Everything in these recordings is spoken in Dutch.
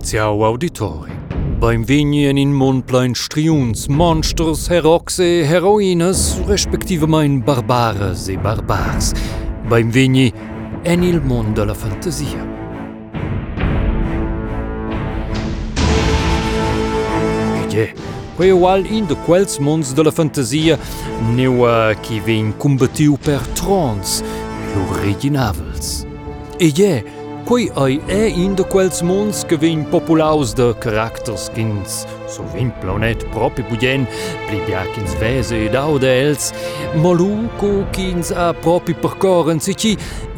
oficial auditori. Bem-vinhem in mon de triuns, monstros, heróis, e heroínas, respectivamente barbaras e barbars. Bem-vinhem en il mondo della fantasia. E è, quei al in de quels monds della fantasia, neua chi vin combattiu per trons, lo E Ed è, quei ai è in de quels mons che vegn populaus de caracters kins, so vin planet propi budien, plibia kins vese ed aude els, maluco kins a propi percoren si ci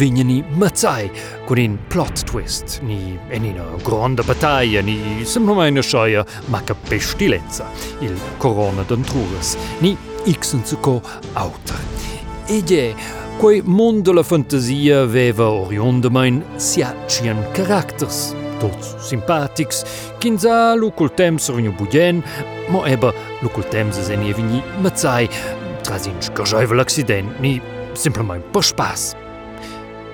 vignani mazzai, con in plot twist, ni en in una grande battaglia, ni semplicemente sciaia, ma che pestilezza, il corona d'antruras, ni ixen su co auter. Ed è quei mondo della fantasia aveva orionde mein siacien caracters, tots simpatics, kinza lu col temps rinju budien, ma eba lu col temps es eni evigni mazzai, tras in scargiaivel accident, ni simplement per spas.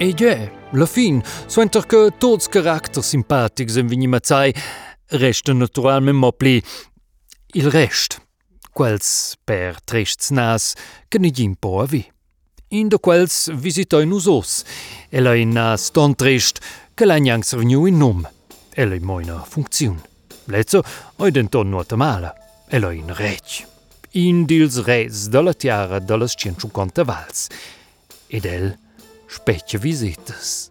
E ja, la fin, suenter che tots caracters simpatics en vigni mazzai, resta naturalment mo pli il rest, quels per trests nas che ne gin po a vi. in de quels visita in usos. Ella in a standrecht kelenjangs renew in nom. Ella in moina funkziun. Lezo oi den ton normale. Ella in rech. In dils reis dalla tiara dallas cienchu conta vals. Ed el specie visitas.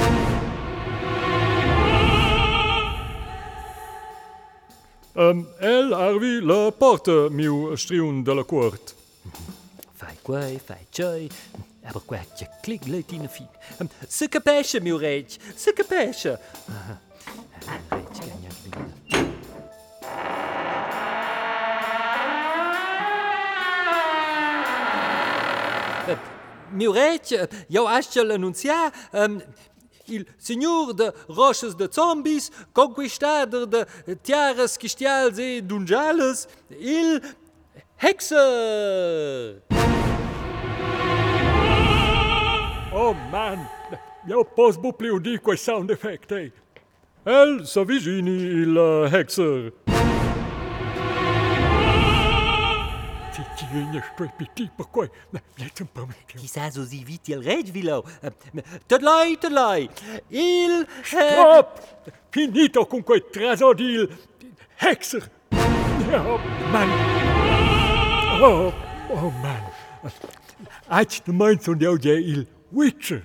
Um, el arvi la portă, miu ștriun de la cort. Fai quai, fai cioi, aber quai ce clic le tine fi. Um, să căpeșe, miu regi, să căpeșe. Regi, că. Miu regi, eu aș cel anunția, um, il signor de roches de zombies, conquistader de tiaras cristials e dunjales, il hexer. Oh man, io pos bu pliu di quei sound effect, eh? El il uh, hexer. Ti tiene strepiti per quei. Let's un po' Chissà so si viti il reg vilo. Tadlai, tadlai. Il... Stop! Finito con quei trasodil hexer. Oh man. Oh, oh man. Ați de mãe sunt eu de il Witcher.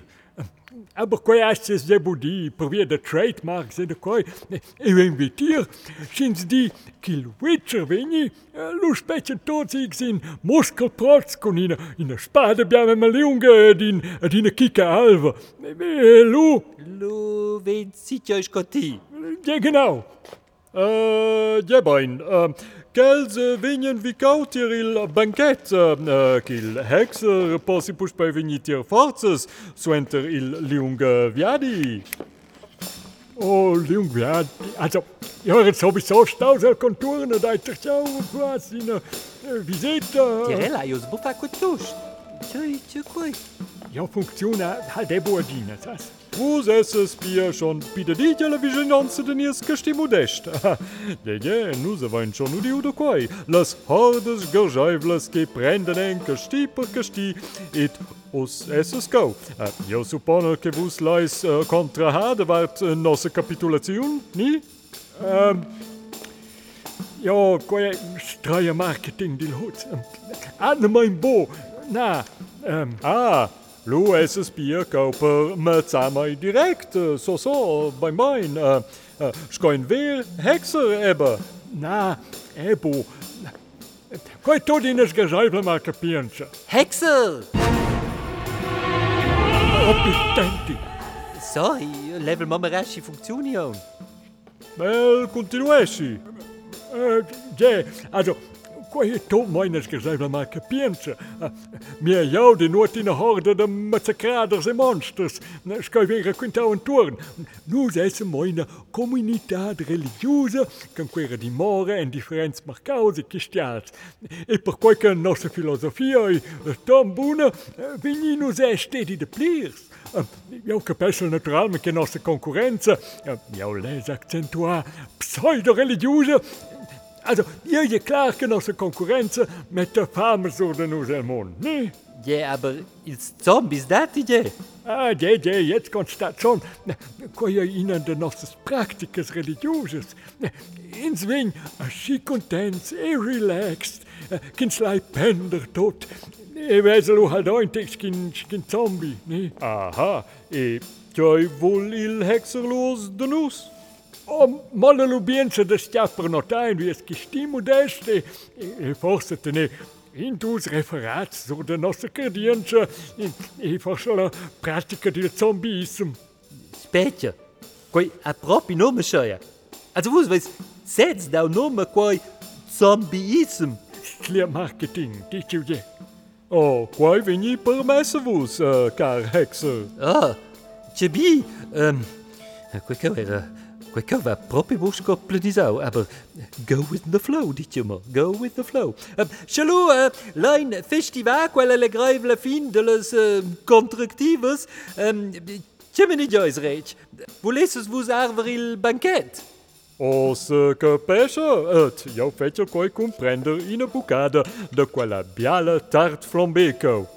Ampak ko jaz se zdaj budi, pove, da trademark zdaj takoj eh, inventira, se zdi, ki večer veni, eh, luš peče tocik in moškel protskon in, in špade bjame malunga, din, din kika alva. Eh, Lu. Lu, vem, si češ kot ti. Ja, genau. Äh, jebein. Äh, Calze vegnan vicautir il banquet, ähm, äh, kil hexer possipus per venitir forces, suenter il liung äh, viadi. Oh, liung viadi. Also, ja, jetzt habe ich so stauser Konturen, da ich dich auch was in, äh, wie seht ihr? Tirella, jus buffa cutuscht. Ja Funktion halt der Boerdine das. Prosesses Bier schon bitte die Television anze den irs gestimmudecht. De je nu se wein schon u die Udokoi. Las hardes Gerscheivles ge brenden eng gestiper gesti et os esses go. Jo suppanne gewus leis kontra hade wart nosse Kapitulationun? Nie? Ähm, Ja goier streier Marketing Di Hut. Anne mein Bo na, um, ah, Lu esses Bier kauper met samai direkt, uh, so so, bei mein. Uh, uh, Skoin weer hekser ebbe. Na, ebo. Quai tot in es gesäuble mal capienche. Hexer! Opitenti. Sorry, level mamarashi funzionion. Bel continuessi. Ja, also, koje to majnerske zdaj bila malke pijenče? Eh, Mi je in de noti na horde, da massakraders en monsters, skaj vega kunt turn. Nu zdaj se majna komunitad religioza, kan kuera di more en differenz mar cause kistjaat. E per kojke nosa filozofija i eh, tom buna, eh, nu zdaj štedi de plirs. Jou kapessel natural, me ke nosa konkurenza, jou les accentua pseudo-religiosa. Also, je klagen als de concurrentie met de farmers oder nur nee? Ja, aber ist Zombies dat idee? Ah, ja, ja, jetzt kommt das schon. Kann ja Ihnen denn noch das Praktikes Religiöses? Ins a chic und dance, eh relaxed, eh, kinslei Pender tot, eh weselu halt ointig, geen, Zombie, ne? Aha, eh, joi wohl il Hexerlos denus. Oh, molle lubieńcze des ciapr notain, wie es gestimu deste, e forsetene in dus referat sur de nostre crediență, e forse la pratică del zombieism. Specie, coi a propi nome scheia. Also vus veis, setz da un nome coi zombieism. Clear marketing, diciu je. Oh, quai veni permesse vus, uh, äh, car hexe. Ah, ce bi, ähm, um, quei era... Recover próprio łóżko plenizało, aber go with the flow, dit maar, go with the flow. Ähm, Chalou, äh, uh, line festival, quelle le greve la fin de los uh, contractivos, ähm, um, joys Joyce vous voulez-vous arver il banquet? O să căpeșă, et je fece coi euh, comprendre in bucada de quella biale tart flambeco.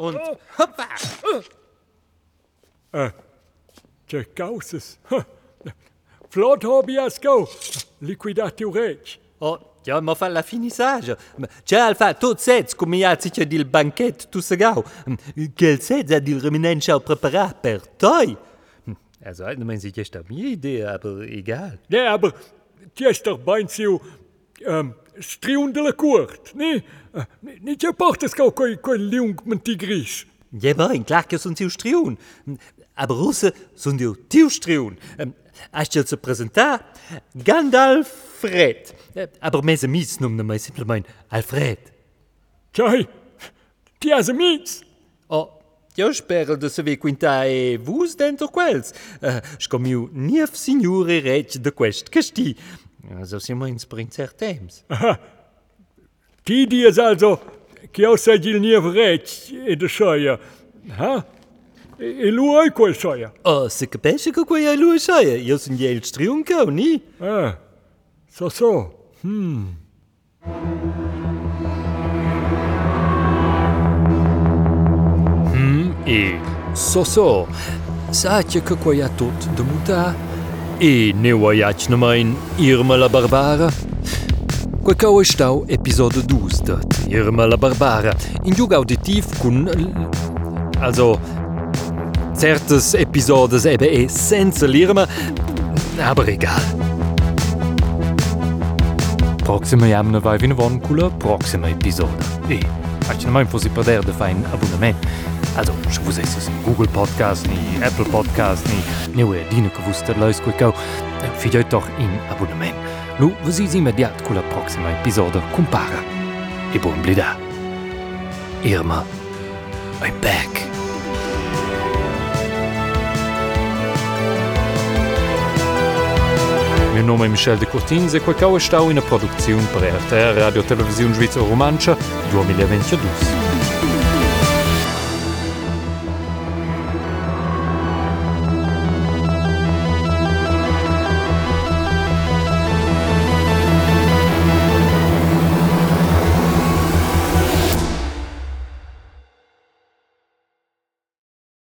und oh. hoppa! Ah. Äh, Causes? Flotobiasco, liquidaturec. Oh, ja, ma fa la finissage. C'è al fa tot sets cum ia zice dil banchet tu se. Mm, quel sets dil prepara per toi? Also, ich meine, sie ist eine Idee, aber egal. Nee, aber die ist doch bei striun de la court, ne? Nici aportas cau coi, coi liung mentigris. Ja, bă, în clar că sunt eu striun. Aber ruse sunt eu tiu striun. Astfel se prezenta Gandalfred. Aber mese mis numne mai simplement Alfred. Cai, tiase mis? Oh, Eu spero de saber quinta e vos dentro quels. Uh, scomiu nief signore reg de quest casti. Also sind wir in Sprinzer Thames. Die, die es also que eu sei de linha vrete e de cheia. Ha? E lua e coi cheia. Oh, se que pensa que coi a lua cheia, eu sou de eles triunca, ni? Ah, só só. Hum. Hum, e só só. Sabe que coi a tudo de? e neoajachnamain Irma la Barbara? Quacao stau episodio 2 da Irma la Barbara. In Jug auditiv kun... Also... Certes episodes eben eh senza l'Irma, aber egal. Proxima jamna vai vinavon cula proxima episoda. E, faccio mai un po' si perdere da fare. Also, še vzaj so Google Podcast, ni Apple Podcast, ni njegov edino, ko boste lajsko kao, fiďaj toh in Abonnement. Lu, vsi zimedjat, kula proxima epizoda compara. E buon blida. Irma, I'm back. Meu nome è Michel de Cortins e Quacau está na produção para a RTR Radio Televisione Suíça Romancha 2022.